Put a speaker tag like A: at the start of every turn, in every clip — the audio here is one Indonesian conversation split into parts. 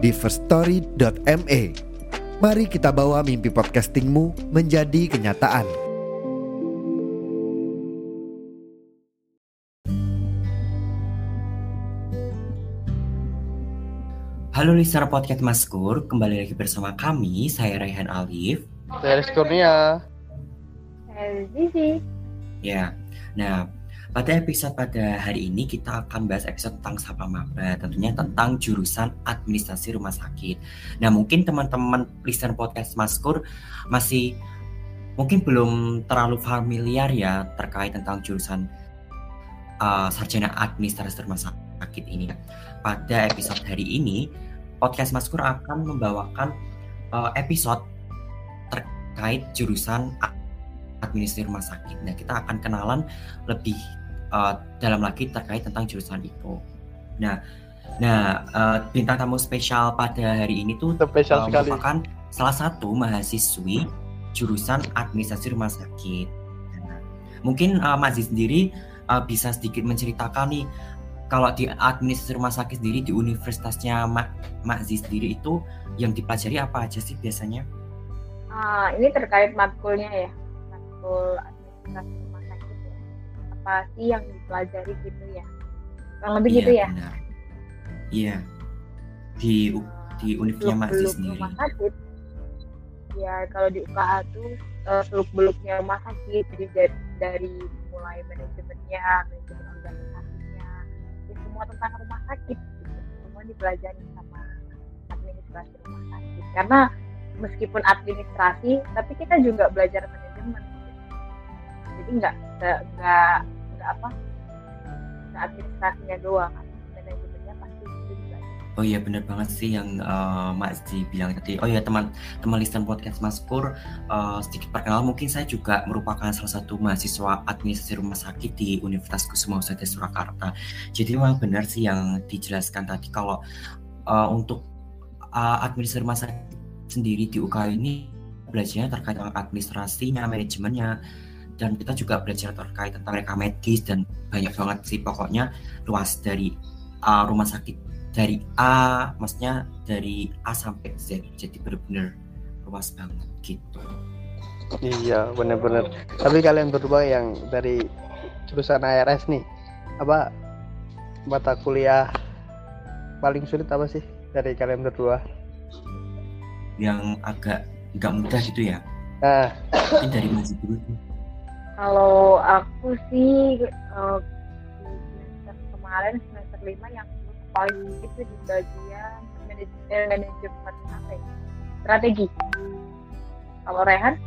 A: di firststory.me. Mari kita bawa mimpi podcastingmu menjadi kenyataan.
B: Halo listener podcast Maskur, kembali lagi bersama kami, saya Raihan Alif.
C: Dari Kurnia.
D: Zizi.
B: Ya, nah pada episode pada hari ini kita akan bahas episode tentang Sapa Maba, tentunya tentang jurusan administrasi rumah sakit. Nah mungkin teman-teman listener podcast Maskur masih mungkin belum terlalu familiar ya terkait tentang jurusan uh, sarjana administrasi rumah sakit ini. Pada episode hari ini, podcast Maskur akan membawakan uh, episode terkait jurusan administrasi rumah sakit. Nah, kita akan kenalan lebih uh, dalam lagi terkait tentang jurusan itu. Nah, nah uh, bintang tamu spesial pada hari ini tuh
C: Spesial
B: uh,
C: sekali.
B: merupakan salah satu mahasiswi jurusan administrasi rumah sakit. Nah, mungkin uh, Mas Ziz sendiri uh, bisa sedikit menceritakan nih kalau di administrasi rumah sakit sendiri di universitasnya Mak Ziz sendiri itu yang dipelajari apa aja sih biasanya?
D: Ah, ini terkait matkulnya ya, matkul administrasi rumah sakit. Apa sih yang dipelajari gitu ya? Kurang lebih gitu ya.
B: benar. Iya. Di di Ziz
D: Seluk-beluk
B: sendiri.
D: rumah sakit. Ya kalau di UKH tuh eh, seluk-beluknya rumah sakit, jadi dari, dari mulai manajemennya, manajemen organisasinya, ya semua tentang rumah sakit, gitu. semua dipelajari sama administrasi rumah sakit. Karena meskipun administrasi, tapi kita juga belajar manajemen. Jadi nggak nggak nggak apa nggak administrasinya doang, manajemennya pasti.
B: Oh iya benar banget sih yang eh, Mak Zee bilang tadi. Oh iya teman teman listener podcast Mas Pur eh, sedikit perkenalan mungkin saya juga merupakan salah satu mahasiswa administrasi rumah sakit di Universitas Kusuma Surakarta. Jadi memang benar sih yang dijelaskan tadi kalau eh, untuk eh, administrasi rumah sakit sendiri di UK ini belajarnya terkait dengan administrasinya, manajemennya, dan kita juga belajar terkait tentang reka medis dan banyak banget sih pokoknya luas dari uh, rumah sakit dari A, maksudnya dari A sampai Z, jadi benar-benar luas banget gitu.
C: Iya, benar-benar. Tapi kalian berdua yang dari jurusan ARS nih, apa mata kuliah paling sulit apa sih dari kalian berdua?
B: Yang agak nggak mudah gitu ya,
C: Nah,
B: mungkin dari Mas dulu tuh.
D: Kalau aku sih eh, semester kemarin semester lima yang paling itu di bagian eh, manajemen apa ya? Strategi. Kalau Rehan,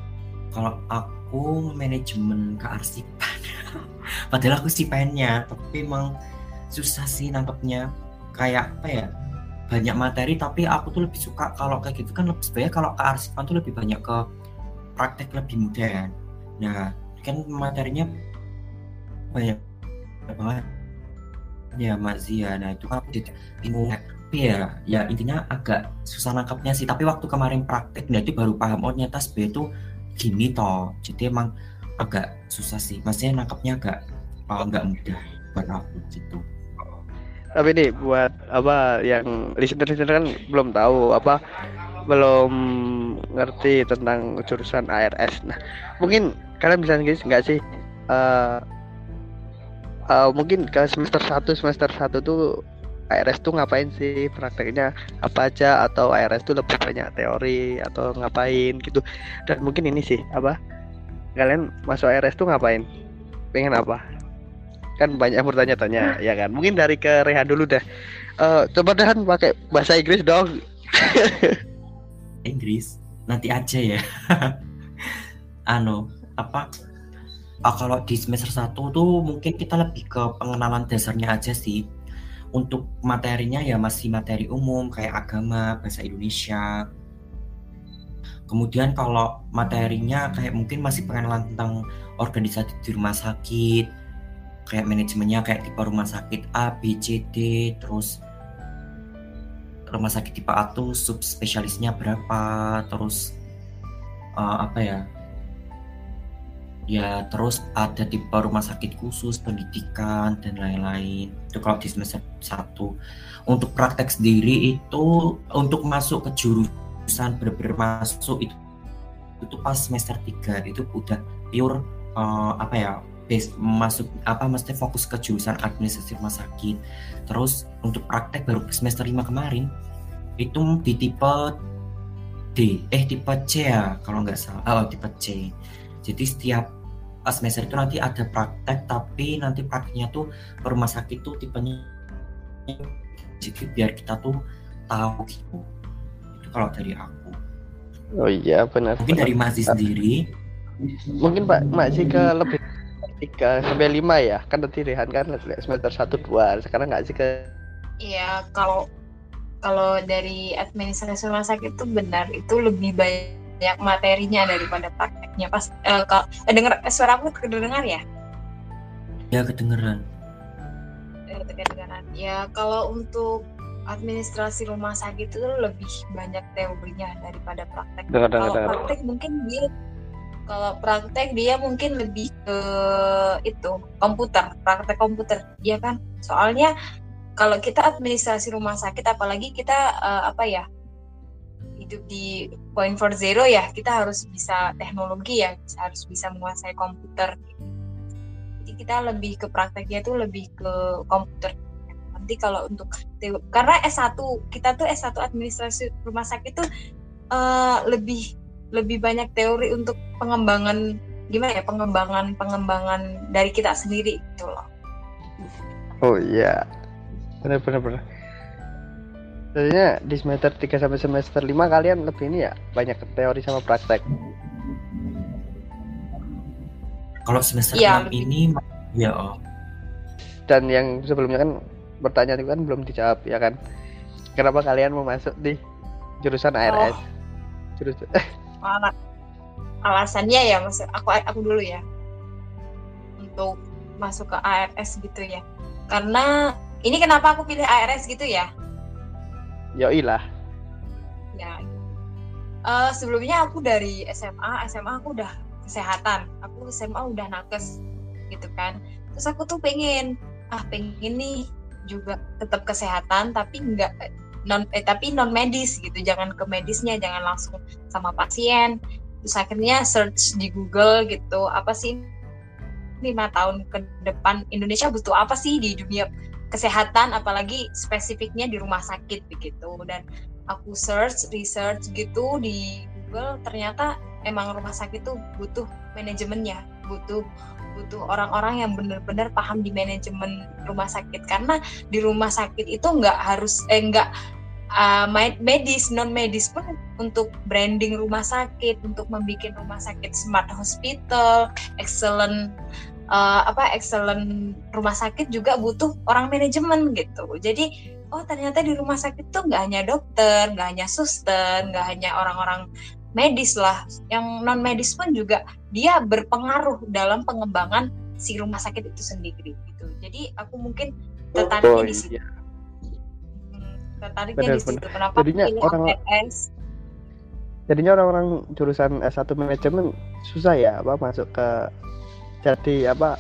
B: Kalau aku manajemen kearsipan, padahal aku sih pengennya, tapi emang susah sih nangkepnya. Kayak apa ya? Banyak materi, tapi aku tuh lebih suka kalau kayak gitu kan lebih sebenarnya kalau kearsipan tuh lebih banyak ke praktek lebih mudah kan. Nah, kan materinya banyak banget ya Mak Zia. Nah itu aku bingung. Tapi ya, ya intinya agak susah nangkapnya sih. Tapi waktu kemarin praktek, nah itu baru paham oh ternyata sebenarnya itu gini toh. Jadi emang agak susah sih. Maksudnya nangkapnya agak oh, mudah buat aku gitu.
C: tapi nih buat apa yang listener-listener kan belum tahu apa belum ngerti tentang jurusan ARS. Nah, mungkin kalian bisa nggak nggak sih eh eh, mungkin ke semester 1 semester 1 tuh ARS tuh ngapain sih? Prakteknya apa aja? Atau ARS tuh lebih banyak teori atau ngapain gitu? Dan mungkin ini sih apa? Kalian masuk ARS tuh ngapain? Pengen apa? Kan banyak yang bertanya-tanya ya kan? Mungkin dari ke Rehan dulu dah Eh, coba Rehan pakai bahasa Inggris dong
B: Inggris nanti aja ya. anu apa? ah, kalau di semester 1 tuh mungkin kita lebih ke pengenalan dasarnya aja sih. untuk materinya ya masih materi umum kayak agama, bahasa Indonesia. Kemudian kalau materinya kayak mungkin masih pengenalan tentang organisasi di rumah sakit, kayak manajemennya kayak tipe rumah sakit A, B, C, D, terus rumah sakit tipe A tuh subspesialisnya berapa, terus uh, apa ya? Ya, terus ada tipe rumah sakit khusus, pendidikan dan lain-lain. Itu kalau di semester 1. Untuk praktek sendiri itu untuk masuk ke jurusan bener-bener masuk itu itu pas semester 3 itu udah pure uh, apa ya base, masuk apa mesti fokus ke jurusan administrasi rumah sakit. Terus untuk praktek baru semester 5 kemarin itu di tipe D eh tipe C ya kalau nggak salah. Oh tipe C. Jadi setiap semester itu nanti ada praktek tapi nanti prakteknya tuh ke rumah sakit tuh tipenya jadi biar kita tuh tahu gitu. Itu kalau dari aku.
C: Oh iya benar
B: mungkin
C: benar.
B: dari Mazi sendiri.
C: Mungkin Pak masih ke lebih tiga sampai lima ya kan nanti Rehan kan semester satu dua sekarang nggak sih ke
E: Iya, kalau kalau dari administrasi rumah sakit itu benar itu lebih banyak materinya daripada prakteknya. Pas eh, kalau eh, dengar eh, suara aku kedengar ya?
B: ya kedengeran
E: Eh, kedengaran. Ya kalau untuk administrasi rumah sakit itu lebih banyak teorinya daripada praktek.
C: dengar dengar
E: Kalau
C: dengar
E: praktek mungkin dia kalau praktek dia mungkin lebih ke itu komputer, praktek komputer, ya kan? Soalnya kalau kita administrasi rumah sakit, apalagi kita eh, apa ya hidup di point for zero ya, kita harus bisa teknologi ya, harus bisa menguasai komputer. Jadi kita lebih ke prakteknya itu lebih ke komputer. Nanti kalau untuk karena S1 kita tuh S1 administrasi rumah sakit tuh eh, lebih lebih banyak teori untuk pengembangan gimana ya pengembangan pengembangan dari kita sendiri gitu loh.
C: oh iya benar benar benar Jadinya di semester 3 sampai semester 5 kalian lebih ini ya banyak teori sama praktek.
B: kalau semester
E: Iya,
B: 6
E: lebih-
B: ini ya oh
C: Dan yang sebelumnya kan pertanyaan itu kan belum dijawab ya kan. Kenapa kalian mau masuk di jurusan ARS? Jurusan
E: Ala- alasannya ya maksud aku aku dulu ya. Untuk masuk ke ARS gitu ya. Karena ini kenapa aku pilih ARS gitu ya?
C: Yoi lah.
E: ya. Eh, sebelumnya aku dari SMA SMA aku udah kesehatan. Aku SMA udah nakes gitu kan. Terus aku tuh pengen ah pengen nih juga tetap kesehatan tapi enggak non eh, tapi non medis gitu. Jangan ke medisnya jangan langsung sama pasien. Terus akhirnya search di Google gitu apa sih lima tahun ke depan Indonesia butuh apa sih di dunia kesehatan apalagi spesifiknya di rumah sakit begitu. Dan aku search research gitu di Google ternyata emang rumah sakit tuh butuh manajemennya butuh butuh orang-orang yang benar-benar paham di manajemen rumah sakit. Karena di rumah sakit itu nggak harus eh nggak uh, med- medis non medis pun untuk branding rumah sakit untuk membuat rumah sakit smart hospital excellent uh, apa excellent rumah sakit juga butuh orang manajemen gitu. Jadi oh ternyata di rumah sakit tuh nggak hanya dokter nggak hanya suster nggak hanya orang-orang medis lah yang non medis pun juga dia berpengaruh dalam pengembangan si rumah sakit itu sendiri gitu jadi aku mungkin tertariknya
C: Oh,
E: di situ
C: iya.
E: Hmm, tertariknya
C: Benar,
E: di situ
C: benar.
E: kenapa
C: Jadinya
E: pilih
C: orang-
E: APS
C: Jadinya orang-orang jurusan S1 manajemen susah ya apa masuk ke jadi apa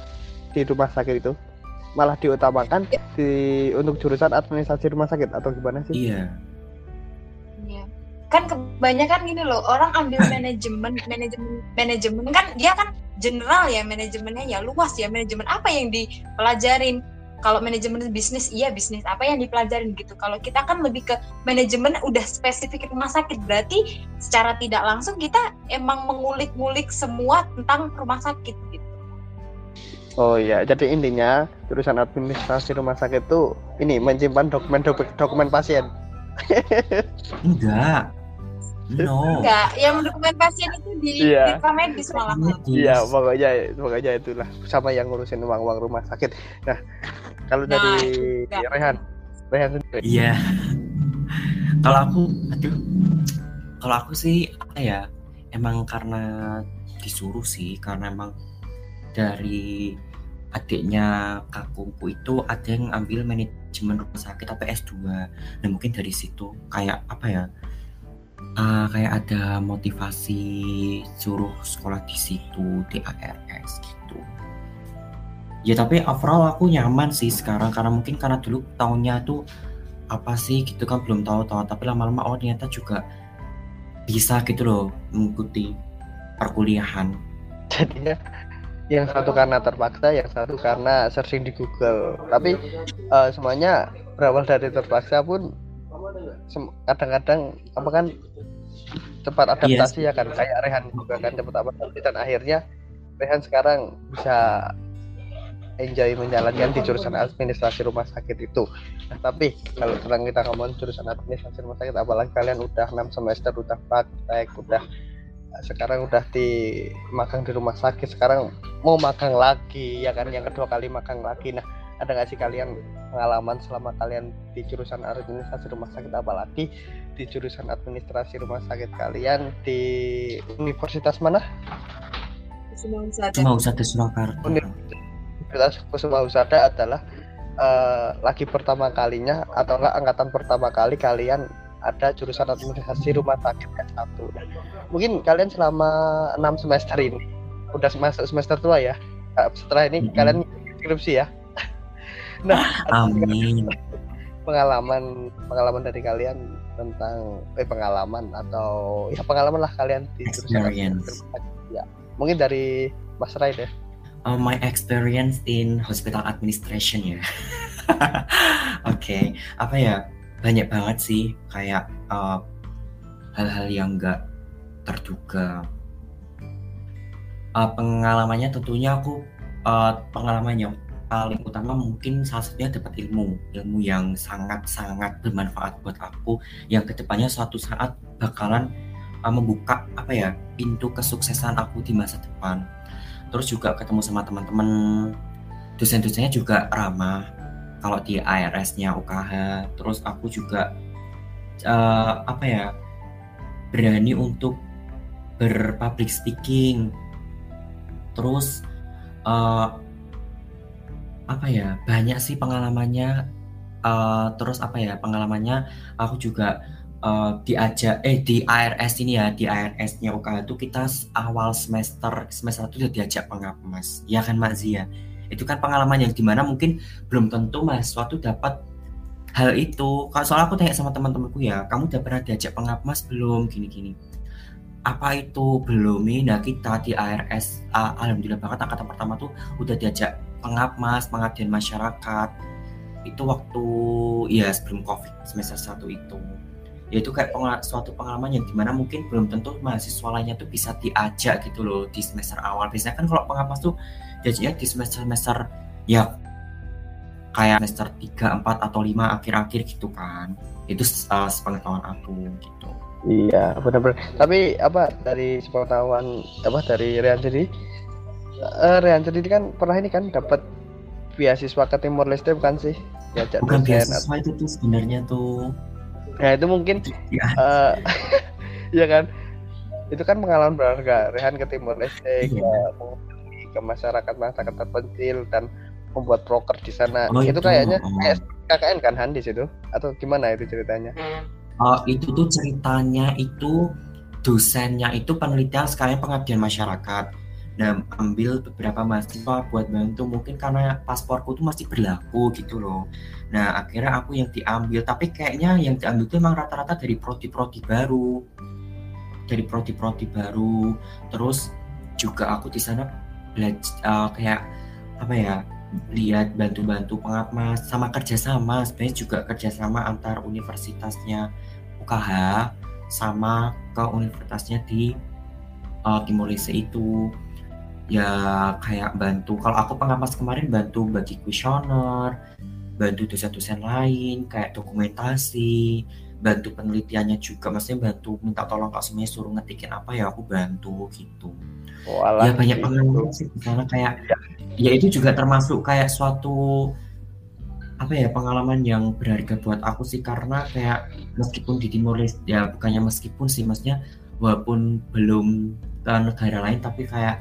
C: di rumah sakit itu malah diutamakan di untuk jurusan administrasi rumah sakit atau gimana sih?
B: iya
E: Iya. Kan kebanyakan gini loh, orang ambil manajemen, manajemen, manajemen kan dia kan general ya manajemennya ya luas ya manajemen apa yang dipelajarin. Kalau manajemen bisnis iya bisnis apa yang dipelajarin gitu. Kalau kita kan lebih ke manajemen udah spesifik rumah sakit berarti secara tidak langsung kita emang mengulik-ngulik semua tentang rumah sakit gitu.
C: Oh iya, jadi intinya jurusan administrasi rumah sakit itu ini menyimpan dokumen dokumen pasien.
B: enggak no
E: Enggak, yang dokumen pasien itu di
C: Iya.
E: di medis malah.
C: Iya, pokoknya pokoknya itulah sama yang ngurusin uang-uang rumah sakit. Nah, kalau
E: Nah,
C: dari
E: juga.
C: Rehan, Rehan sendiri
B: Iya. Kalau aku, aduh, kalau aku sih apa ya, emang karena disuruh sih, karena emang dari adiknya kakungku itu ada yang ambil manajemen rumah sakit tapi S2. Nah mungkin dari situ kayak apa ya, uh, kayak ada motivasi suruh sekolah di situ di ARS gitu. Ya tapi overall aku nyaman sih sekarang karena mungkin karena dulu tahunnya tuh apa sih gitu kan belum tahu-tahu tapi lama-lama oh ternyata juga bisa gitu loh mengikuti perkuliahan.
C: Jadinya yang satu karena terpaksa yang satu karena searching di Google. Tapi uh, semuanya berawal dari terpaksa pun kadang-kadang apa kan cepat adaptasi yes. ya kan kayak Rehan juga kan cepat adaptasi dan akhirnya Rehan sekarang bisa enjoy menjalankan di jurusan administrasi rumah sakit itu. Nah, tapi kalau tentang kita ngomong jurusan administrasi rumah sakit, apalagi kalian udah enam semester, udah praktek, udah sekarang udah di magang di rumah sakit, sekarang mau magang lagi, ya kan? Yang kedua kali magang lagi. Nah, ada nggak sih kalian pengalaman selama kalian di jurusan administrasi rumah sakit, apalagi di jurusan administrasi rumah sakit kalian di universitas mana?
B: Kusuma Usada Surakarta.
C: Universitas Kusuma Usada adalah uh, lagi pertama kalinya atau enggak angkatan pertama kali kalian ada jurusan administrasi rumah sakit S1. Mungkin kalian selama enam semester ini udah masuk semester tua ya. Uh, setelah ini mm -hmm. kalian skripsi ya.
B: Nah, amin.
C: Pengalaman pengalaman dari kalian tentang eh pengalaman atau ya pengalaman lah kalian di
B: jurusan
C: ya. Mungkin dari Mas Rai deh
B: uh, my experience in hospital administration ya. Oke, okay. apa ya? Banyak banget sih kayak hal hal-hal yang enggak terduga. Uh, pengalamannya tentunya aku uh, pengalaman yang paling utama mungkin salah satunya dapat ilmu ilmu yang sangat-sangat bermanfaat buat aku yang ke depannya suatu saat bakalan uh, membuka apa ya pintu kesuksesan aku di masa depan. Terus juga ketemu sama teman-teman dosen-dosennya juga ramah kalau di ARS-nya UKH terus aku juga uh, apa ya berani untuk berpublic speaking. Terus uh, apa ya banyak sih pengalamannya uh, terus apa ya pengalamannya aku juga uh, diajak eh di ARS ini ya di ARS-nya UKH itu kita awal semester semester itu udah diajak pengapas ya kan Mak Zia itu kan pengalaman yang di mana mungkin belum tentu mahasiswa tuh dapat hal itu. Kalau soal aku tanya sama teman-temanku ya kamu udah pernah diajak pengapas belum? Gini-gini. Apa itu? Belum. Ini nah kita di ARS uh, alhamdulillah banget angkatan pertama tuh udah diajak pengapas pengabdian masyarakat. Itu waktu ya sebelum covid semester satu itu. Yaitu kayak suatu pengalaman yang di mana mungkin belum tentu mahasiswa lainnya tuh bisa diajak gitu loh di semester awal. Biasanya kan kalau pengapas tuh diajaknya di semester semester ya kayak semester 3, 4 atau 5 akhir-akhir gitu kan. Itu uh, sepengetahuan aku gitu.
C: Iya benar-benar. Tapi apa dari sepengetahuan apa dari Rian sendiri uh, Rian sendiri kan pernah ini kan dapat beasiswa ke Timor Leste bukan sih?
B: Diajak bukan beasiswa itu tuh sebenarnya tuh.
C: Nah itu mungkin ya, uh, ya kan? Itu kan pengalaman berharga Rehan ke Timur Leste iya. ke, ke masyarakat masyarakat terpencil dan membuat broker di sana. Oh, itu, itu. kayaknya oh. kayak KKN kan Han di situ atau gimana itu ceritanya?
B: Oh itu tuh ceritanya itu dosennya itu penelitian sekalian pengabdian masyarakat Nah, ambil beberapa mahasiswa buat bantu mungkin karena pasporku tuh masih berlaku gitu loh. Nah, akhirnya aku yang diambil, tapi kayaknya yang diambil itu emang rata-rata dari prodi-prodi baru. Dari prodi-prodi baru. Terus juga aku di sana belajar uh, kayak apa ya? lihat bantu-bantu pengamas sama kerjasama sebenarnya juga kerjasama antar universitasnya UKH sama ke universitasnya di uh, Timor Leste itu ya kayak bantu kalau aku pengapas kemarin bantu bagi kuesioner bantu dosen-dosen lain kayak dokumentasi bantu penelitiannya juga maksudnya bantu minta tolong kak semuanya suruh ngetikin apa ya aku bantu gitu Walah, ya banyak gitu. pengalaman sih karena kayak ya. itu juga termasuk kayak suatu apa ya pengalaman yang berharga buat aku sih karena kayak meskipun di Timur Leste ya bukannya meskipun sih maksudnya walaupun belum ke negara lain tapi kayak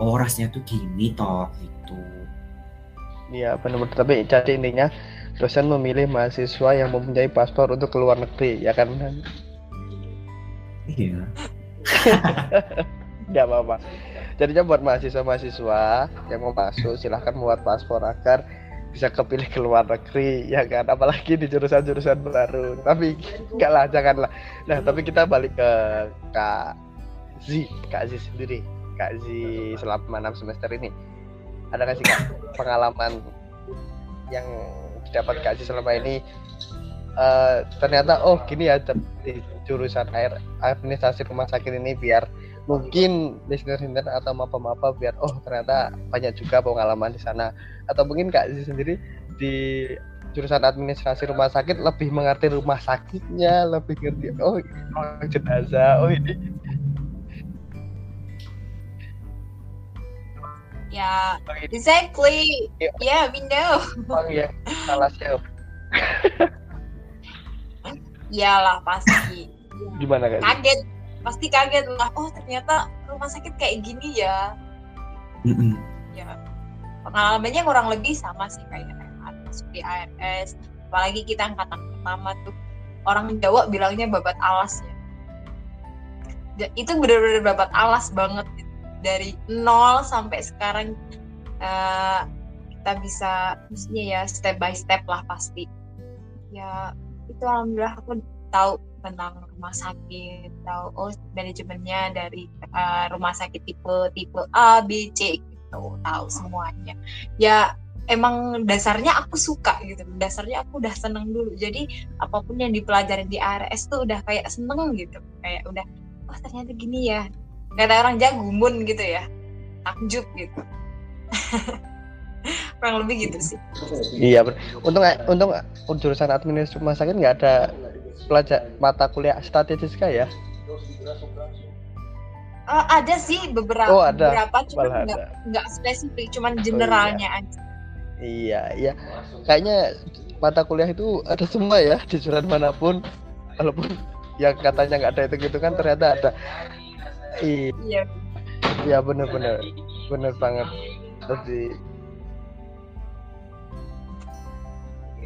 B: oh rasnya tuh gini toh gitu.
C: Iya benar-benar tapi jadi intinya dosen memilih mahasiswa yang mempunyai paspor untuk ke luar negeri ya kan?
B: Iya.
C: Nggak apa-apa. Jadinya buat mahasiswa-mahasiswa yang mau masuk silahkan buat paspor agar bisa kepilih ke luar negeri ya kan? Apalagi di jurusan-jurusan baru. Tapi enggak lah janganlah. Nah tapi kita balik ke Kak Z Kak Z sendiri Kak Z selama 6 semester ini. Ada nggak sih Kak pengalaman yang didapat Kak Z selama ini? Eh, ternyata oh gini ya di jurusan air administrasi rumah sakit ini biar mungkin listener-listener atau mapa-mapa biar oh ternyata banyak juga pengalaman di sana. Atau mungkin Kak Zizi sendiri di jurusan administrasi rumah sakit lebih mengerti rumah sakitnya lebih ngerti oh oh, jenazah oh ini Ini
E: exactly.
C: Iya.
E: Yeah, we know.
C: oh ya salah sih
E: Iyalah pasti.
C: gimana Zizi?
E: Kaget, pasti kaget lah. Oh ternyata rumah sakit kayak gini ya.
B: Mm-mm.
E: Ya, pengalamannya kurang lebih sama sih kayak masuk di ARS. Apalagi kita angkatan pertama tuh orang Jawa bilangnya babat alas ya. Itu bener-bener babat alas banget gitu. Dari nol sampai sekarang eh, kita bisa maksudnya ya step by step lah pasti. Ya itu alhamdulillah aku tahu tentang rumah sakit, tahu oh manajemennya dari eh, rumah sakit tipe tipe A, B, C gitu, tahu semuanya. Ya emang dasarnya aku suka gitu, dasarnya aku udah seneng dulu. Jadi apa pun yang dipelajari di ARS tuh udah kayak seneng gitu, kayak udah oh ternyata gini ya. Kata orang jagumun gitu ya, takjub gitu. Kurang lebih gitu sih.
C: iya untung untung jurusan administrasi rumah sakit nggak ada pelajar mata kuliah statistika ya
E: Eh, ada sih beberapa
C: Oh, ada.
E: beberapa
C: Malah
E: nggak spesifik cuman generalnya aja
C: Iya, iya. Kayaknya mata kuliah itu ada semua ya di jurusan mana pun. Walaupun yang katanya nggak ada itu gitu kan ternyata ada. Iya,
E: iya
C: iya bener-bener, bener banget. Tadi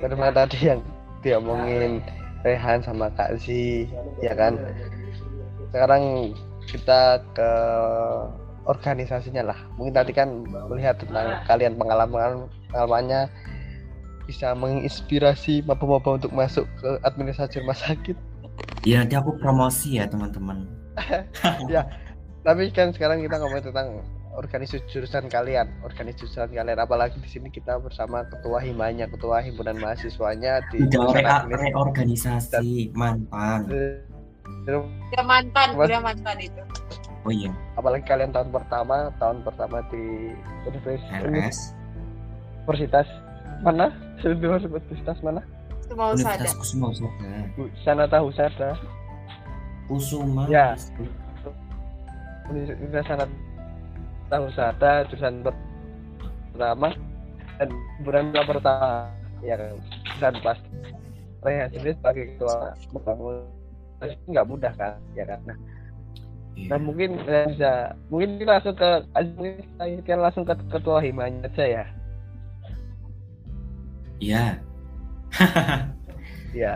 C: benar tadi yang diomongin Rehan sama Kak Zi, ya kan. Sekarang kita ke organisasinya lah. Mungkin tadi kan melihat tentang kalian pengalaman pengalamannya bisa menginspirasi maba-maba untuk masuk ke administrasi rumah sakit.
B: ya nanti aku promosi ya teman-teman
C: Tapi kan sekarang kita ngomongin tentang organisasi jurusan kalian, organisasi jurusan kalian. Apalagi di sini kita bersama ketua himanya, ketua himpunan mahasiswanya di
B: reorganisasi mantan
E: udah mantan
C: Mas-
E: udah mantan itu
B: oh iya
C: Apalagi kalian tahun pertama, tahun pertama di universitas,
B: RS
C: universitas mana? Universitas mana?
E: semua usada
B: Universitas Kusuma Usada
C: Sanata Husada.
B: Kusuma.
C: Ya. Universitas Sanata Husada jurusan pertama dan bulan pertama yang dan pas Rehan sendiri sebagai ketua membangun nggak mudah kan ya kan? Nah,
B: Iya.
C: nah mungkin eh, bisa mungkin kita langsung ke mungkin kita langsung ke ketua himanya aja ya.
B: Iya.
C: ya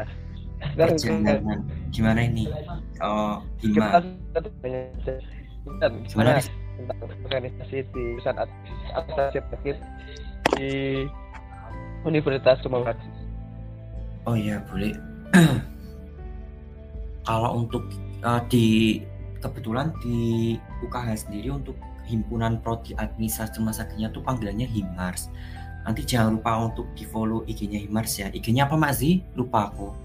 C: sekarang
B: Perjalanan gimana ini? Oh, Gimana?
C: gimana tentang organisasi di jurusan administrasi sakit di Universitas Sumatera
B: Oh iya, boleh. Kalau untuk eh, di kebetulan di UKH sendiri untuk himpunan prodi administrasi rumah sakitnya tuh panggilannya Himars. Nanti jangan lupa untuk di follow IG-nya Himars ya. IG-nya apa Mazi? Lupa aku.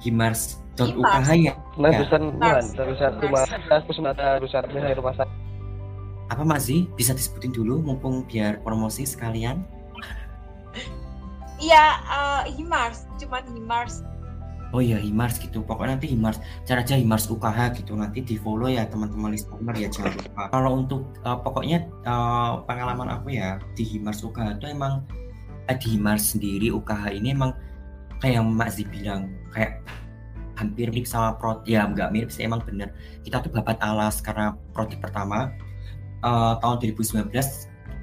B: Himars.ukh ya.
C: Nah,
B: Ya.
C: jurusan
E: Mas.
C: bukan, jurusan rumah jurusan rumah sakit.
B: Apa Mazi? Bisa disebutin dulu mumpung biar promosi sekalian.
E: iya eh, himars cuman himars
B: Oh iya Himars gitu. Pokoknya nanti Himars, cara aja Himars UKH gitu. Nanti di follow ya teman-teman listener ya jangan lupa. Kalau untuk uh, pokoknya uh, pengalaman aku ya di Himars UKH itu emang eh, di Mars sendiri UKH ini emang kayak yang Mak bilang kayak hampir mirip sama prot ya nggak mirip sih emang bener. Kita tuh babat alas karena proyek pertama uh, tahun 2019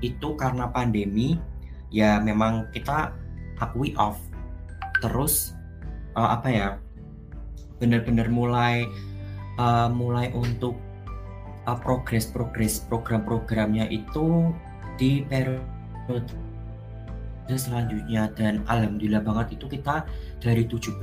B: itu karena pandemi ya memang kita akui off. Terus uh, apa ya bener-bener mulai uh, mulai untuk uh, progres-progres program-programnya itu di periode selanjutnya dan alhamdulillah banget itu kita dari 17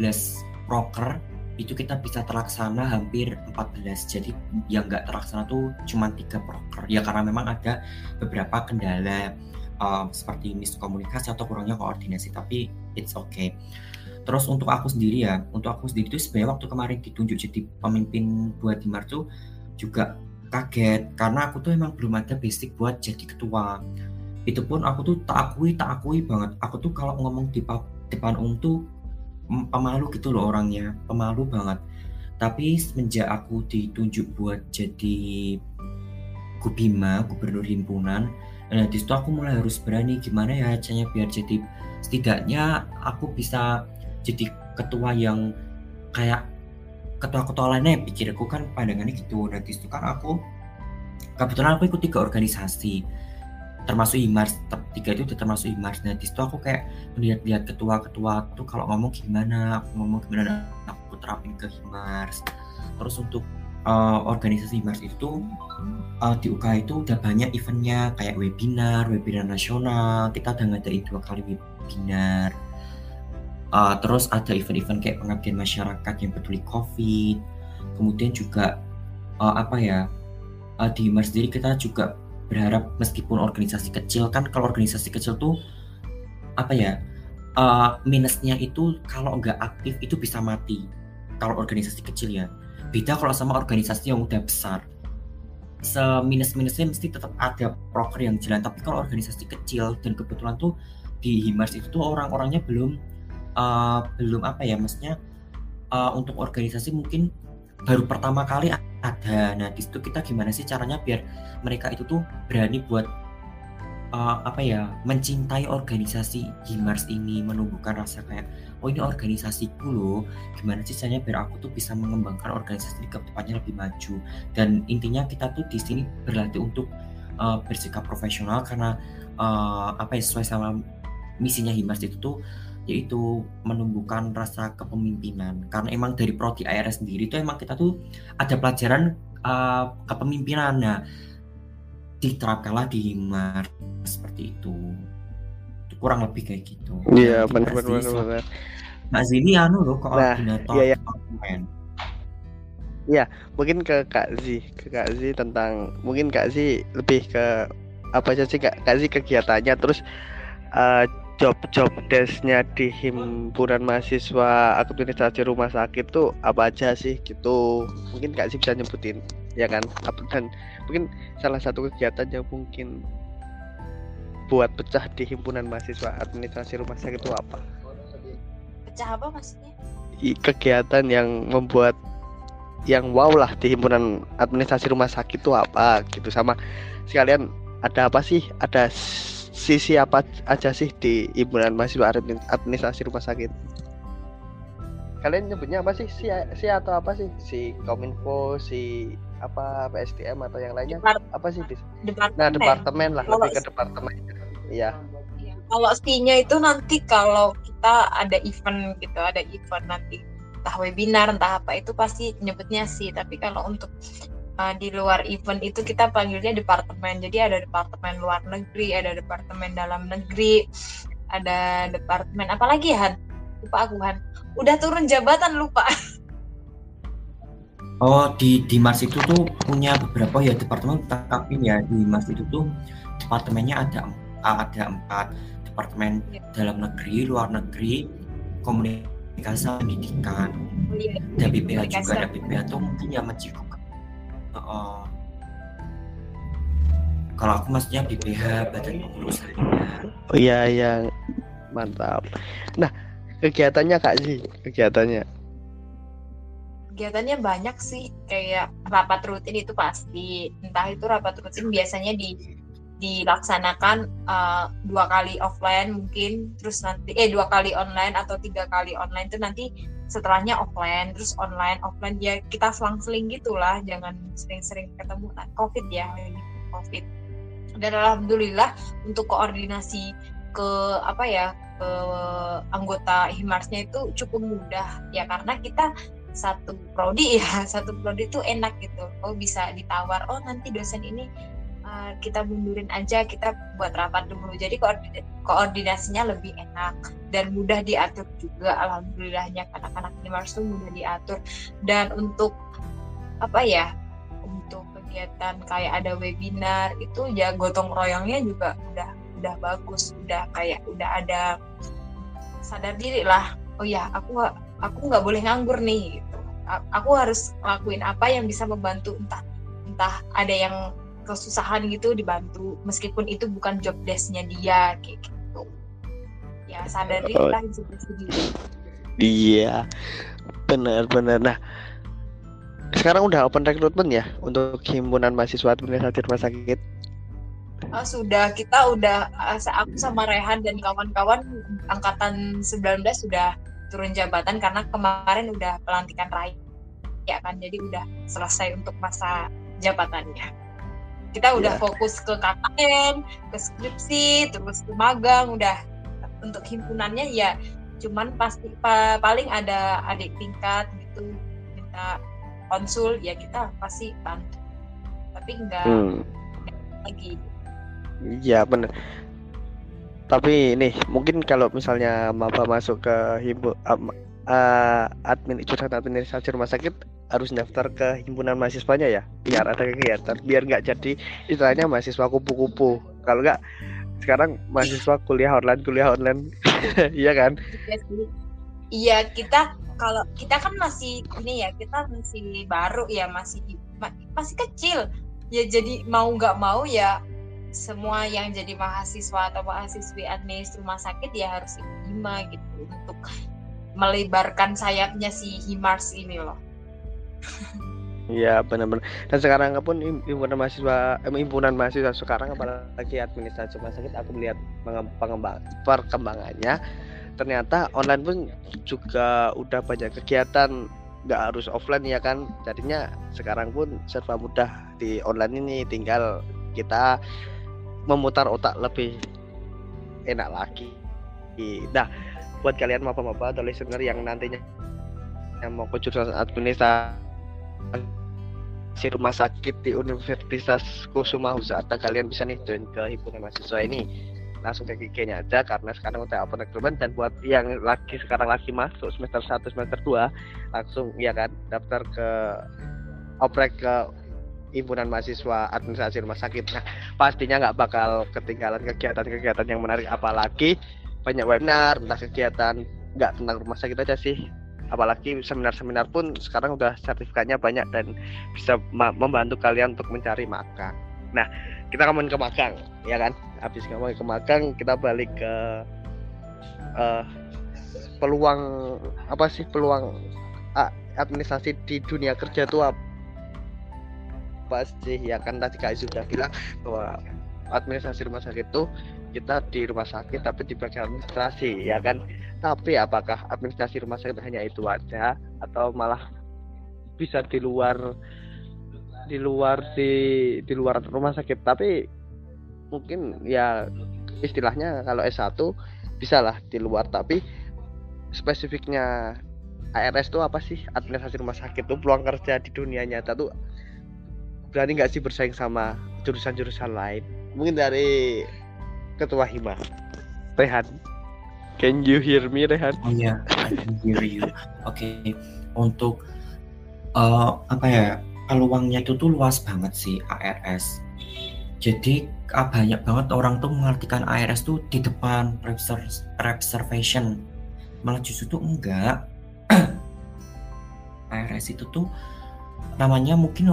B: proker itu kita bisa terlaksana hampir 14 jadi yang nggak terlaksana tuh cuma tiga proker. Ya karena memang ada beberapa kendala uh, seperti miskomunikasi atau kurangnya koordinasi tapi it's okay. Terus untuk aku sendiri ya untuk aku sendiri itu sebenarnya waktu kemarin ditunjuk jadi pemimpin buat di tuh juga kaget karena aku tuh emang belum ada basic buat jadi ketua itu pun aku tuh tak akui tak akui banget. Aku tuh kalau ngomong di depan umum tuh pemalu gitu loh orangnya. Pemalu banget. Tapi semenjak aku ditunjuk buat jadi Gubima gubernur himpunan nah di situ aku mulai harus berani gimana ya caranya biar jadi setidaknya aku bisa jadi ketua yang kayak ketua-ketua lainnya pikirku kan pandangannya gitu. Nah di situ kan aku kebetulan aku ikut tiga organisasi termasuk Himars tiga itu udah termasuk Himars nah di situ aku kayak melihat-lihat ketua-ketua tuh kalau ngomong gimana aku ngomong gimana aku terapin ke Himars terus untuk uh, organisasi Himars itu uh, di UK itu udah banyak eventnya kayak webinar webinar nasional. Kita udah ngadain dua kali webinar. Uh, terus ada event-event kayak pengabdian masyarakat yang peduli COVID. Kemudian juga uh, apa ya uh, di Himars sendiri kita juga berharap meskipun organisasi kecil kan kalau organisasi kecil tuh apa ya uh, minusnya itu kalau nggak aktif itu bisa mati. Kalau organisasi kecil ya. Beda kalau sama organisasi yang udah besar. Seminus minusnya mesti tetap ada proker yang jalan. Tapi kalau organisasi kecil dan kebetulan tuh di Himars itu tuh orang-orangnya belum uh, belum apa ya maksudnya uh, untuk organisasi mungkin baru pertama kali ada. Nah di situ kita gimana sih caranya biar mereka itu tuh berani buat uh, apa ya mencintai organisasi Himars ini menumbuhkan rasa kayak oh ini organisasiku loh. Gimana sih caranya biar aku tuh bisa mengembangkan organisasi ini ke depannya lebih maju? Dan intinya kita tuh di sini berlatih untuk uh, bersikap profesional karena uh, apa ya sesuai sama misinya Himars itu tuh yaitu menumbuhkan rasa kepemimpinan. Karena emang dari prodi ARS sendiri itu emang kita tuh ada pelajaran uh, kepemimpinan. Nah diterapkanlah di Himar seperti itu. Kurang lebih kayak gitu.
C: Iya benar benar benar.
B: Mbak Zini anu loh koordinator
C: nah, iya, iya. Iya, mungkin ke Kak Zi, ke Kak Zi tentang mungkin Kak Zi lebih ke apa aja sih Kak, Kak Zi kegiatannya terus uh, job-job desknya di himpunan mahasiswa administrasi rumah sakit tuh apa aja sih gitu? Mungkin gak sih bisa nyebutin ya kan? Dan mungkin salah satu kegiatan yang mungkin buat pecah di himpunan mahasiswa administrasi rumah sakit itu apa?
E: Pecah apa maksudnya?
C: Kegiatan yang membuat yang wow lah di himpunan administrasi rumah sakit itu apa gitu? Sama sekalian ada apa sih? Ada sisi apa aja sih di himpunan mahasiswa administrasi rumah sakit? Kalian nyebutnya apa sih? Si, si atau apa sih? Si Kominfo, si apa PSDM atau yang lainnya? Depart apa sih?
E: Departemen.
C: Nah, departemen lah, kalau lebih ke departemen. Iya.
E: Kalau C-nya itu nanti kalau kita ada event gitu, ada event nanti entah webinar entah apa itu pasti nyebutnya sih tapi kalau untuk uh, di luar event itu kita panggilnya departemen. Jadi ada departemen luar negeri, ada departemen dalam negeri, ada departemen apalagi Han? Lupa aku Han. Udah turun jabatan lupa.
B: Oh di di Mars itu tuh punya beberapa ya departemen tapi ya di Mars itu tuh departemennya ada ada empat departemen ya. dalam negeri, luar negeri, komunikasi pendidikan, oh, iya. ada BPH juga ada BPH tuh mungkin ya mencukup uh, kalau aku maksudnya BPH badan pengurus
C: oh iya iya. Mantap. Nah kegiatannya kak sih kegiatannya?
E: Kegiatannya banyak sih. Kayak rapat rutin itu pasti. Entah itu rapat rutin biasanya di dilaksanakan uh, dua kali offline mungkin. Terus nanti eh dua kali online atau tiga kali online itu nanti setelahnya offline terus online offline ya kita selang-seling gitulah jangan sering-sering ketemu. Nah, covid ya covid. Dan alhamdulillah untuk koordinasi ke apa ya ke anggota himarsnya itu cukup mudah. Ya karena kita satu prodi ya satu prodi itu enak gitu. Oh bisa ditawar oh nanti dosen ini uh, kita mundurin aja kita buat rapat dulu. Jadi koordinasinya lebih enak dan mudah diatur juga. Alhamdulillahnya anak-anak himars itu mudah diatur. Dan untuk apa ya untuk kegiatan kayak ada webinar itu ya gotong royongnya juga udah udah bagus. Udah kayak udah ada sadar diri lah. Oh ya aku aku nggak boleh nganggur nih gitu. Aku harus lakuin apa yang bisa membantu entah entah ada yang kesusahan gitu dibantu meskipun itu bukan job desknya dia kayak gitu. Ya sadar diri oh. lah
C: iya. Benar-benar. Nah sekarang udah open recruitment ya untuk himpunan mahasiswa administrasi rumah sakit?
E: Uh, sudah. Kita udah uh, aku sama Rehan dan kawan-kawan angkatan 19 sudah turun jabatan karena kemarin udah pelantikan raya ya kan. Jadi udah selesai untuk masa jabatannya kita udah yeah. fokus ke KKN ke skripsi terus ke magang udah untuk himpunannya ya cuman pasti pa, paling ada adik tingkat gitu minta konsul ya kita pasti bantu tapi enggak hmm. lagi
C: Iya benar. Tapi ini mungkin kalau misalnya Maba masuk ke himpu uh, uh, admin jurusan administrasi rumah sakit harus daftar ke himpunan mahasiswanya ya? Biar ada kegiatan biar nggak jadi istilahnya mahasiswa kupu-kupu. Kalau nggak sekarang mahasiswa kuliah online kuliah online. Iya kan?
E: Iya kita kalau kita kan masih ini ya kita masih baru ya masih masih kecil. Ya jadi mau nggak mau ya semua yang jadi mahasiswa atau mahasiswi administrasi rumah sakit ya harus ikut hima gitu untuk melebarkan sayapnya si himars ini loh.
C: Iya benar-benar. Dan sekarang pun himpunan mahasiswa, eh, mahasiswa sekarang apalagi administrasi rumah sakit aku melihat pengembang perkembangannya ternyata online pun juga udah banyak kegiatan nggak harus offline ya kan jadinya sekarang pun serba mudah di online ini tinggal kita memutar otak lebih enak lagi. Nah, buat kalian maba-maba atau listener yang nantinya yang mau ke jurusan administrasi rumah sakit di Universitas Kusuma Husata. Kalian bisa nih join ke himpunan mahasiswa ini. Langsung ke GG-nya aja karena sekarang udah open recruitment dan buat yang lagi sekarang lagi masuk semester 1 semester 2 langsung ya kan daftar ke oprek ke himpunan mahasiswa administrasi rumah sakit. Nah, pastinya nggak bakal ketinggalan kegiatan-kegiatan yang menarik. Apalagi banyak webinar tentang kegiatan nggak tentang rumah sakit aja sih apalagi seminar-seminar pun sekarang udah sertifikatnya banyak dan bisa membantu kalian untuk mencari makan. Nah, kita ngomongin ke magang, ya kan? Habis ngomongin ke magang, kita balik ke uh, peluang apa sih peluang administrasi di dunia kerja itu apa? pasti ya kan tadi Kak sudah bilang bahwa administrasi rumah sakit itu kita di rumah sakit tapi di bagian administrasi ya kan? Tapi apakah administrasi rumah sakit hanya itu aja atau malah bisa di luar di luar di di luar rumah sakit? Tapi mungkin ya istilahnya kalau S1 bisa lah di luar tapi spesifiknya ARS itu apa sih? Administrasi rumah sakit tuh peluang kerja di dunia nyata tuh berani nggak sih bersaing sama jurusan-jurusan lain? Mungkin dari ketua hima Rehan. Can you hear me Rehan?
B: Oh iya. I can hear you. Oke. Okay. untuk uh, apa ya peluangnya itu tuh luas banget sih ARS jadi ah, banyak banget orang tuh mengartikan ARS tuh di depan reservation malah justru tuh enggak. ARS itu tuh namanya mungkin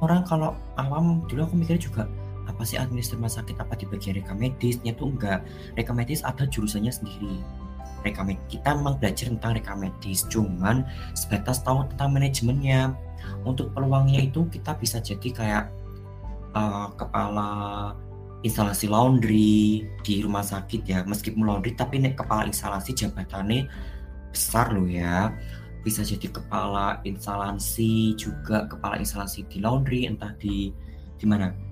B: orang kalau awam dulu aku mikir juga apa sih administrasi rumah sakit apa di bagian reka medisnya tuh enggak. Reka medis ada jurusannya sendiri. Reka medis kita memang belajar tentang reka medis cuman sebatas tahu tentang manajemennya. Untuk peluangnya itu kita bisa jadi kayak uh, kepala instalasi laundry di rumah sakit ya. Meskipun laundry tapi nek kepala instalasi jabatannya besar loh ya. Bisa jadi kepala instalasi juga kepala instalasi di laundry entah di di mana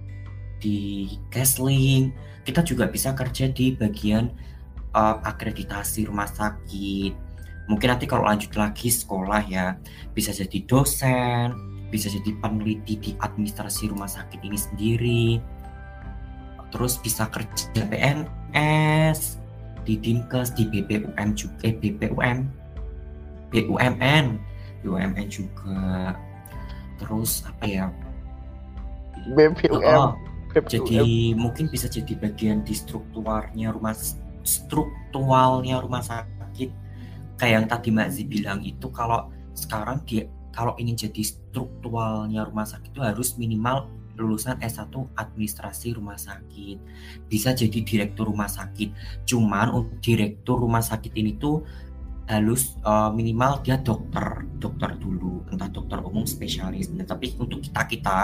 B: di Kesling kita juga bisa kerja di bagian uh, akreditasi rumah sakit. Mungkin nanti kalau lanjut lagi sekolah ya bisa jadi dosen bisa jadi peneliti di administrasi rumah sakit ini sendiri. Terus bisa kerja PNS di Dinkes di BPUM juga eh, BPUM BUMN BUMN juga. Terus apa ya?
C: BPUM
B: Oh,
C: BPUM.
B: Jadi mungkin bisa jadi bagian di strukturnya rumah strukturalnya rumah sakit. Kayak yang tadi Mbak Zi bilang itu kalau sekarang dia kalau ingin jadi strukturalnya rumah sakit itu harus minimal lulusan S1 administrasi rumah sakit. Bisa jadi direktur rumah sakit. Cuman untuk direktur rumah sakit ini tuh harus uh, minimal dia dokter dokter dulu entah dokter umum spesialis. Nah, tapi untuk kita kita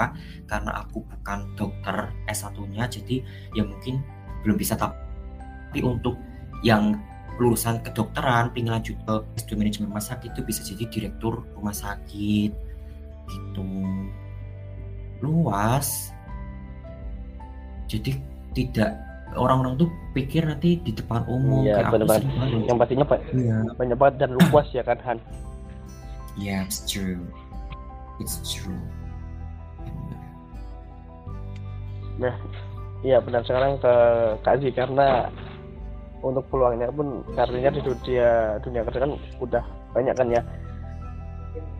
B: karena aku bukan dokter S1-nya jadi ya mungkin belum bisa. Tapi untuk yang lulusan kedokteran pengen lanjut ke S2 manajemen rumah sakit itu bisa jadi direktur rumah sakit. Gitu. Luas. Jadi tidak orang-orang tuh pikir nanti di depan umum
C: Iya,
B: kayak aku sering banget.
C: yang pastinya pak
B: Iya.
C: banyak banget dan luas ya kan Han
B: Yeah, it's true. It's true.
C: Iya benar sekarang ke Kak karena untuk peluangnya pun karirnya di dunia dunia kerja kan udah banyak kan ya.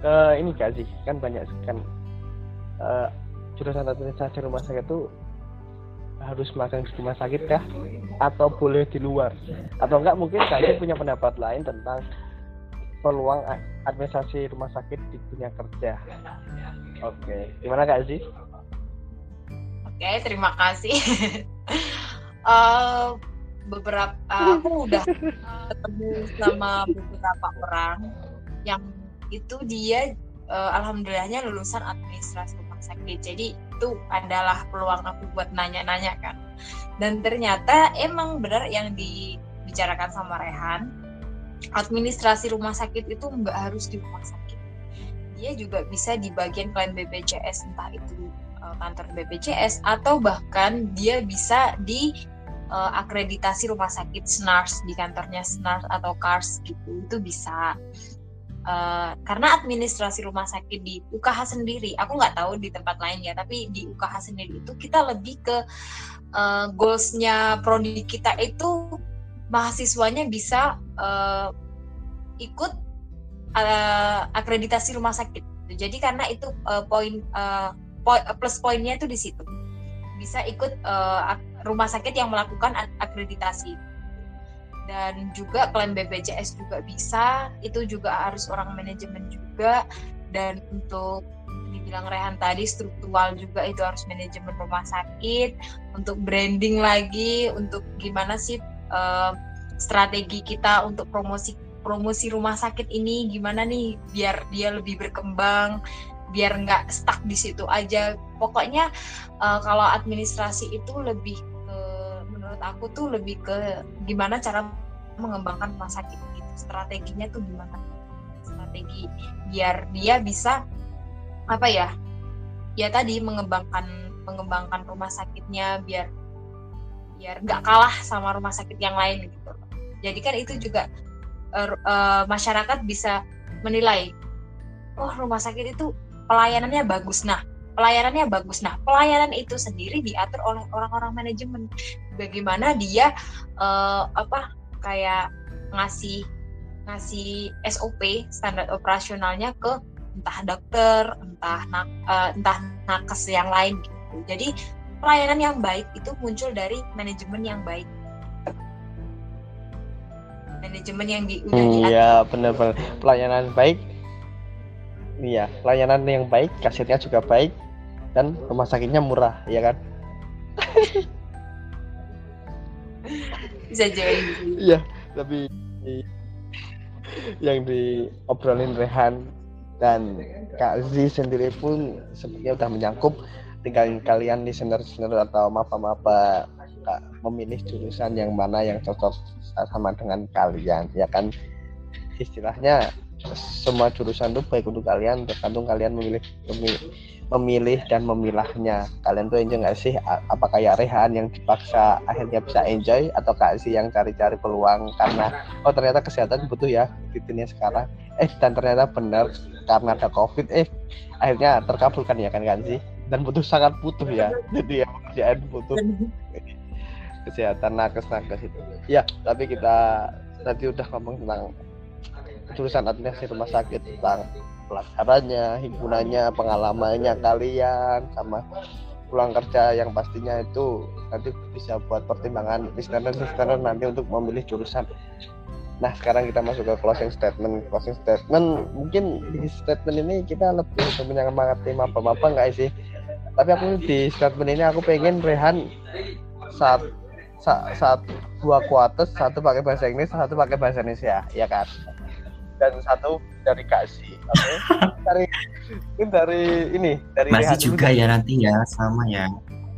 C: Ke ini Kak kan banyak kan eh, jurusan administrasi rumah sakit itu harus magang di rumah sakit kah atau boleh di luar atau enggak mungkin Zi punya pendapat lain tentang peluang administrasi rumah sakit di dunia kerja. Oke, gimana Kak Zi?
E: Oke, terima kasih. Eh, beberapa aku udah ketemu sama beberapa orang yang itu dia eh, alhamdulillahnya lulusan administrasi sakit. Jadi itu adalah peluang aku buat nanya-nanya kan. Dan ternyata emang benar yang dibicarakan sama Rehan, administrasi rumah sakit itu nggak harus di rumah sakit. Dia juga bisa di bagian klien BPJS entah itu uh, kantor BPJS atau bahkan dia bisa di uh, akreditasi rumah sakit SNARS di kantornya SNARS atau KARS gitu itu bisa Uh, karena administrasi rumah sakit di UKH sendiri, aku nggak tahu di tempat lain ya, tapi di UKH sendiri itu kita lebih ke uh, goalsnya prodi kita itu mahasiswanya bisa uh, ikut uh, akreditasi rumah sakit. Jadi karena itu uh, poin uh, poi- plus poinnya itu di situ bisa ikut uh, rumah sakit yang melakukan ak- akreditasi dan juga klaim BPJS juga bisa. Itu juga harus orang manajemen juga. Dan untuk dibilang Rehan tadi struktural juga itu harus manajemen rumah sakit. Untuk branding lagi untuk gimana sih uh, strategi kita untuk promosi promosi rumah sakit ini gimana nih biar dia lebih berkembang biar nggak stuck di situ aja. Pokoknya uh, kalau administrasi itu lebih aku tuh lebih ke gimana cara mengembangkan rumah sakit gitu. Strateginya tuh gimana? Strategi biar dia bisa apa ya ya tadi mengembangkan mengembangkan rumah sakitnya biar biar nggak kalah sama rumah sakit yang lain gitu. Jadi kan itu juga uh, uh, masyarakat bisa menilai oh rumah sakit itu pelayanannya bagus. Nah pelayanannya bagus. Nah pelayanan itu sendiri diatur oleh orang-orang manajemen. Bagaimana dia uh, apa kayak ngasih ngasih SOP standar operasionalnya ke entah dokter entah nak, uh, entah nakes yang lain gitu. Jadi pelayanan yang baik itu muncul dari manajemen yang baik. Manajemen yang di udah diatur.
C: Iya benar-benar pelayanan baik. Iya pelayanan yang baik, kasetnya juga baik dan rumah sakitnya murah, ya kan?
E: bisa jadi.
C: Iya, tapi yang diobrolin Rehan dan Kak Z sendiri pun sepertinya udah menyangkup tinggal kalian listener-listener atau mapa-mapa Kak, memilih jurusan yang mana yang cocok sama dengan kalian ya kan istilahnya semua jurusan itu baik untuk kalian tergantung kalian memilih memilih, memilih dan memilahnya. Kalian tuh enjoy nggak sih? A- apa kayak Rehan yang dipaksa akhirnya bisa enjoy atau kak sih yang cari-cari peluang karena oh ternyata kesehatan butuh ya di dunia sekarang. Eh dan ternyata benar karena ada covid eh akhirnya terkabulkan ya kan kan sih dan butuh sangat butuh ya. Jadi ya pekerjaan butuh. Kesehatan nakes nakes itu. Ya tapi kita tadi udah ngomong tentang jurusan administrasi rumah sakit tentang pelajarannya himpunannya pengalamannya kalian sama pulang kerja yang pastinya itu nanti bisa buat pertimbangan listener listener nanti untuk memilih jurusan Nah sekarang kita masuk ke closing statement. Closing statement mungkin di statement ini kita lebih menyemangati maba-maba nggak sih? Tapi aku di statement ini aku pengen Rehan saat saat, saat dua kuartes satu pakai bahasa Inggris satu pakai bahasa Indonesia ya kan dan satu dari kasih oke dari ini dari ini dari
B: Masih
C: Rehan dulu
B: juga
C: deh.
B: ya nanti ya sama ya.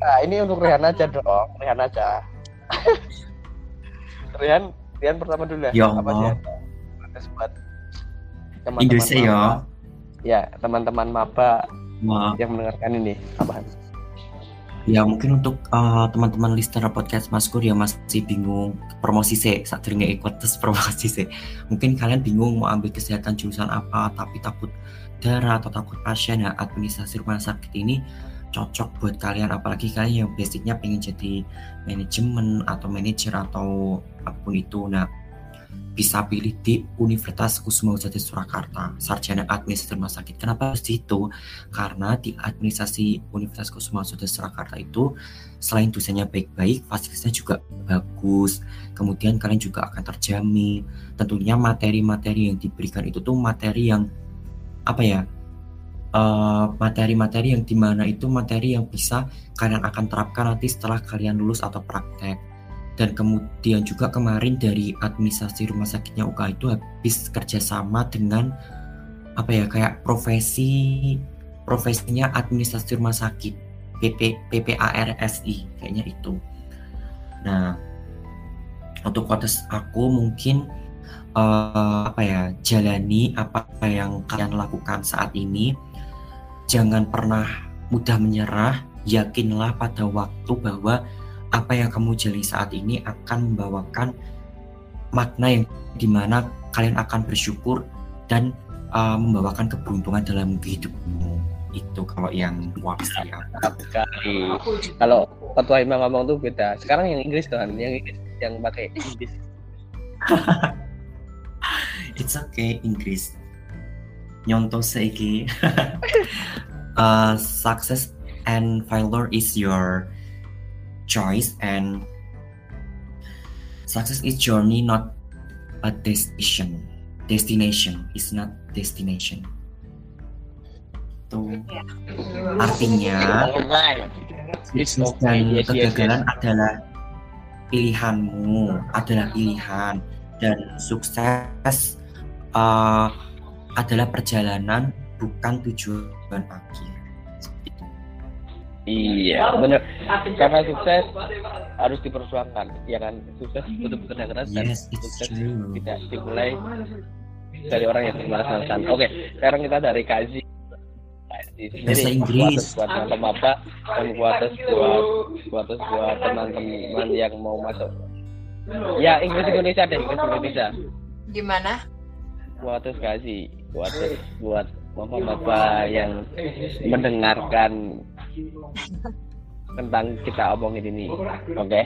C: Nah, ini untuk Rehan aja dong, Rehan aja. Rehan, Rehan pertama dulu ya.
B: Ya
C: Apa sih? Buat teman-teman
B: Indonesia ya.
C: Ya, teman-teman maba yang mendengarkan ini apaan?
B: Ya mungkin untuk uh, teman-teman listener podcast Maskur ya masih bingung promosi sih saat ikut tes promosi sih mungkin kalian bingung mau ambil kesehatan jurusan apa tapi takut darah atau takut pasien ya administrasi rumah sakit ini cocok buat kalian. Apalagi kalian yang basicnya pengen jadi manajemen atau manajer atau apa pun itu. Nah bisa pilih di Universitas Kusuma Jati Surakarta sarjana administrasi rumah sakit. Kenapa harus itu karena di administrasi Universitas Kusuma Jati Surakarta itu selain dosennya baik-baik fasilitasnya juga bagus. Kemudian kalian juga akan terjamin. Tentunya materi-materi yang diberikan itu tuh materi yang apa ya eh, materi-materi yang di mana itu materi yang bisa kalian akan terapkan nanti setelah kalian lulus atau praktek dan kemudian juga kemarin dari administrasi rumah sakitnya UK itu habis kerjasama dengan apa ya kayak profesi profesinya administrasi rumah sakit PP PPARSI kayaknya itu. Nah untuk kotes aku mungkin eh, apa ya jalani apa yang kalian lakukan saat ini. Jangan pernah mudah menyerah yakinlah pada waktu bahwa apa yang kamu jalani saat ini akan membawakan makna yang di mana kalian akan bersyukur dan uh, membawakan keberuntungan dalam hidupmu itu kalau yang wapsi ya.
C: Sekali. Kalau ketua imam ngomong tuh beda. Sekarang yang Inggris kan, yang Inggris yang pakai Inggris.
B: It's okay Inggris. Nyontoh seiki. uh, success and failure is your choice and success is journey not a destination. Destination is not destination. Tuh. Artinya sukses dan kegagalan adalah pilihanmu, adalah pilihan dan sukses uh, adalah perjalanan bukan tujuan akhir. Itu.
C: Iya, benar. Karena sukses harus diperjuangkan, ya kan? Sukses butuh bekerja keras dan
B: Yes,
C: sukses
B: true.
C: tidak dimulai dari orang yang bermalas-malasan. Oke, sekarang kita dari sendiri,
B: Bahasa Inggris.
C: buat maba dan buat buat buat buat teman-teman yang mau masuk. Ya, Inggris Indonesia deh, Inggris Indonesia.
E: Gimana?
C: Buat Kazi, buat buat maba-maba yang mendengarkan tentang kita omongin ini. Oke.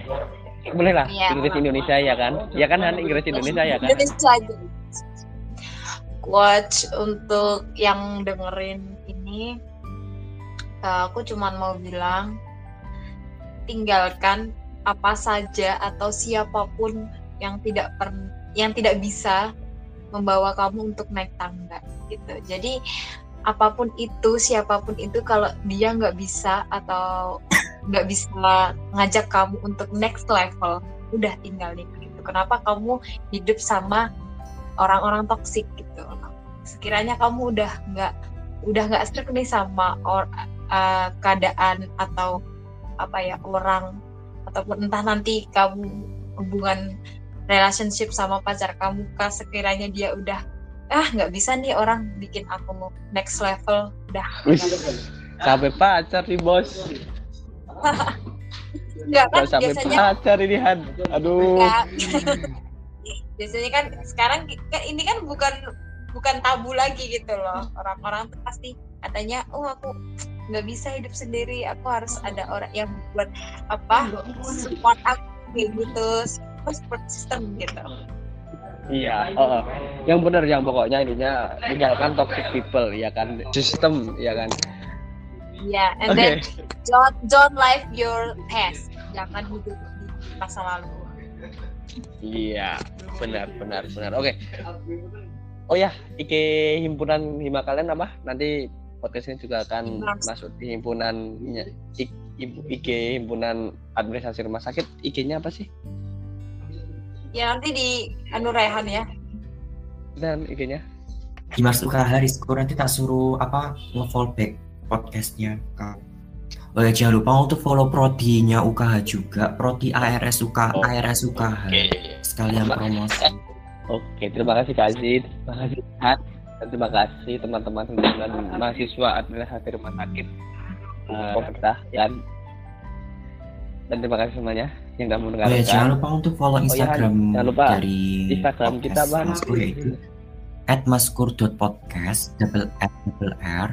C: Boleh lah,
E: Iya.
C: Inggris Indonesia ya kan? Ya kan Han Inggris Indonesia ya kan?
E: Indonesia aja. Watch untuk yang dengerin ini, eh, aku cuman mau bilang tinggalkan apa saja atau siapa pun yang tidak per, yang tidak bisa membawa kamu untuk naik tangga gitu. Jadi apa pun itu, siapa pun itu kalau dia nggak bisa atau nggak bisa ngajak kamu untuk next level, udah tinggalin gitu. Kenapa kamu hidup sama orang-orang toksik gitu? Sekiranya kamu udah nggak udah nggak stuck nih sama or, uh, keadaan atau apa ya orang ataupun entah nanti kamu hubungan relationship sama pacar kamu kah sekiranya dia udah ah nggak bisa nih orang bikin aku next level.
C: Wis, sampai pacar nih bos.
E: Nggak kan
C: sampai
E: biasanya
C: pacar ini Han. Aduh.
E: Biasanya kan sekarang kan ini kan bukan bukan tabu lagi gitu loh. Orang-orang tuh pasti katanya oh aku nggak bisa hidup sendiri. Aku harus ada orang yang buat apa support aku kayak gitu support system gitu
C: Iya, oh, oh. yang benar yang pokoknya ininya tinggalkan toxic people ya kan, sistem ya kan.
E: ya and
C: Oke,
E: then don't don't live your past jangan hidup di masa lalu
C: iya benar benar benar. Oke. Oh ya, IG himpunan hima kalian apa? Nanti podcast ini juga akan
E: Himpunan.
C: masuk di himpunan IG himpunan administrasi rumah sakit. IG-nya apa sih?
E: Ya nanti di anu Rehan ya.
C: Dan IG-nya?
B: Dimas UKH Rizko nanti tak suruh apa nge-follow back podcastnya Kak. Oh ya jangan lupa untuk follow prodinya UKH juga Prodi ARS UK
C: Oh,
B: ARS UKH sekalian promosi.
C: Oke, terima kasih Kak Azid, terima kasih Hat, dan terima kasih teman-teman dan mahasiswa administrasi rumah sakit uh, pemerintah dan dan terima kasih semuanya yang sudah
B: Oh ya jangan lupa untuk follow
C: Oh
B: Instagram
C: jangan lupa.
B: dari
C: Instagram kita,
B: podcast
C: Bang.
B: Maskur yaitu at maskur.podcast double at double r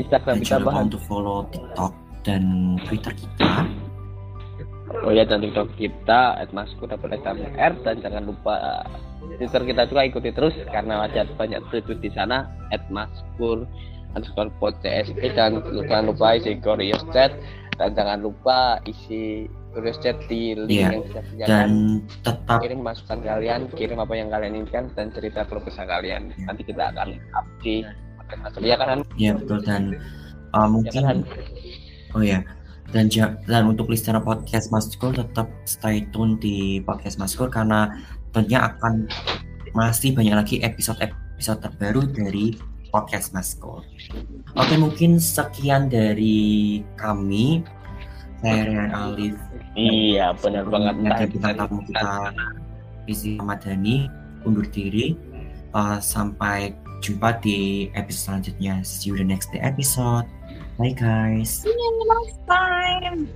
C: Instagram
B: dan
C: kita
B: jangan lupa
C: bahan.
B: untuk follow TikTok dan Twitter kita
C: Oh ya dan TikTok kita @maskur double S double R dan jangan lupa Twitter kita juga ikuti terus karena ada banyak tweet di sana @maskur underscore podcast dan jangan lupa isi curious chat dan jangan lupa isi curious chat di link
B: Iya,
C: yang sudah disediakan.
B: dan tetap
C: kirim masukan kalian, kirim apa yang kalian inginkan dan cerita keluh kesah kalian. Nanti kita akan up di Masuk. ya kan?
B: ya betul dan uh,
C: Ya
B: mungkin
C: kan?
B: Oh ya, dan ja- dan untuk listener podcast Maskur tetap stay tune di podcast Maskur karena tentunya akan masih banyak lagi episode-episode terbaru dari podcast Maskur. Oke, mungkin sekian dari kami. Saya Rian Alif
C: Iya, benar banget.
B: dan kita tamu kita Rizky Ramadhani undur diri. Uh, sampai jumpa di episode selanjutnya. See you the next episode. Bye guys.
E: See you next time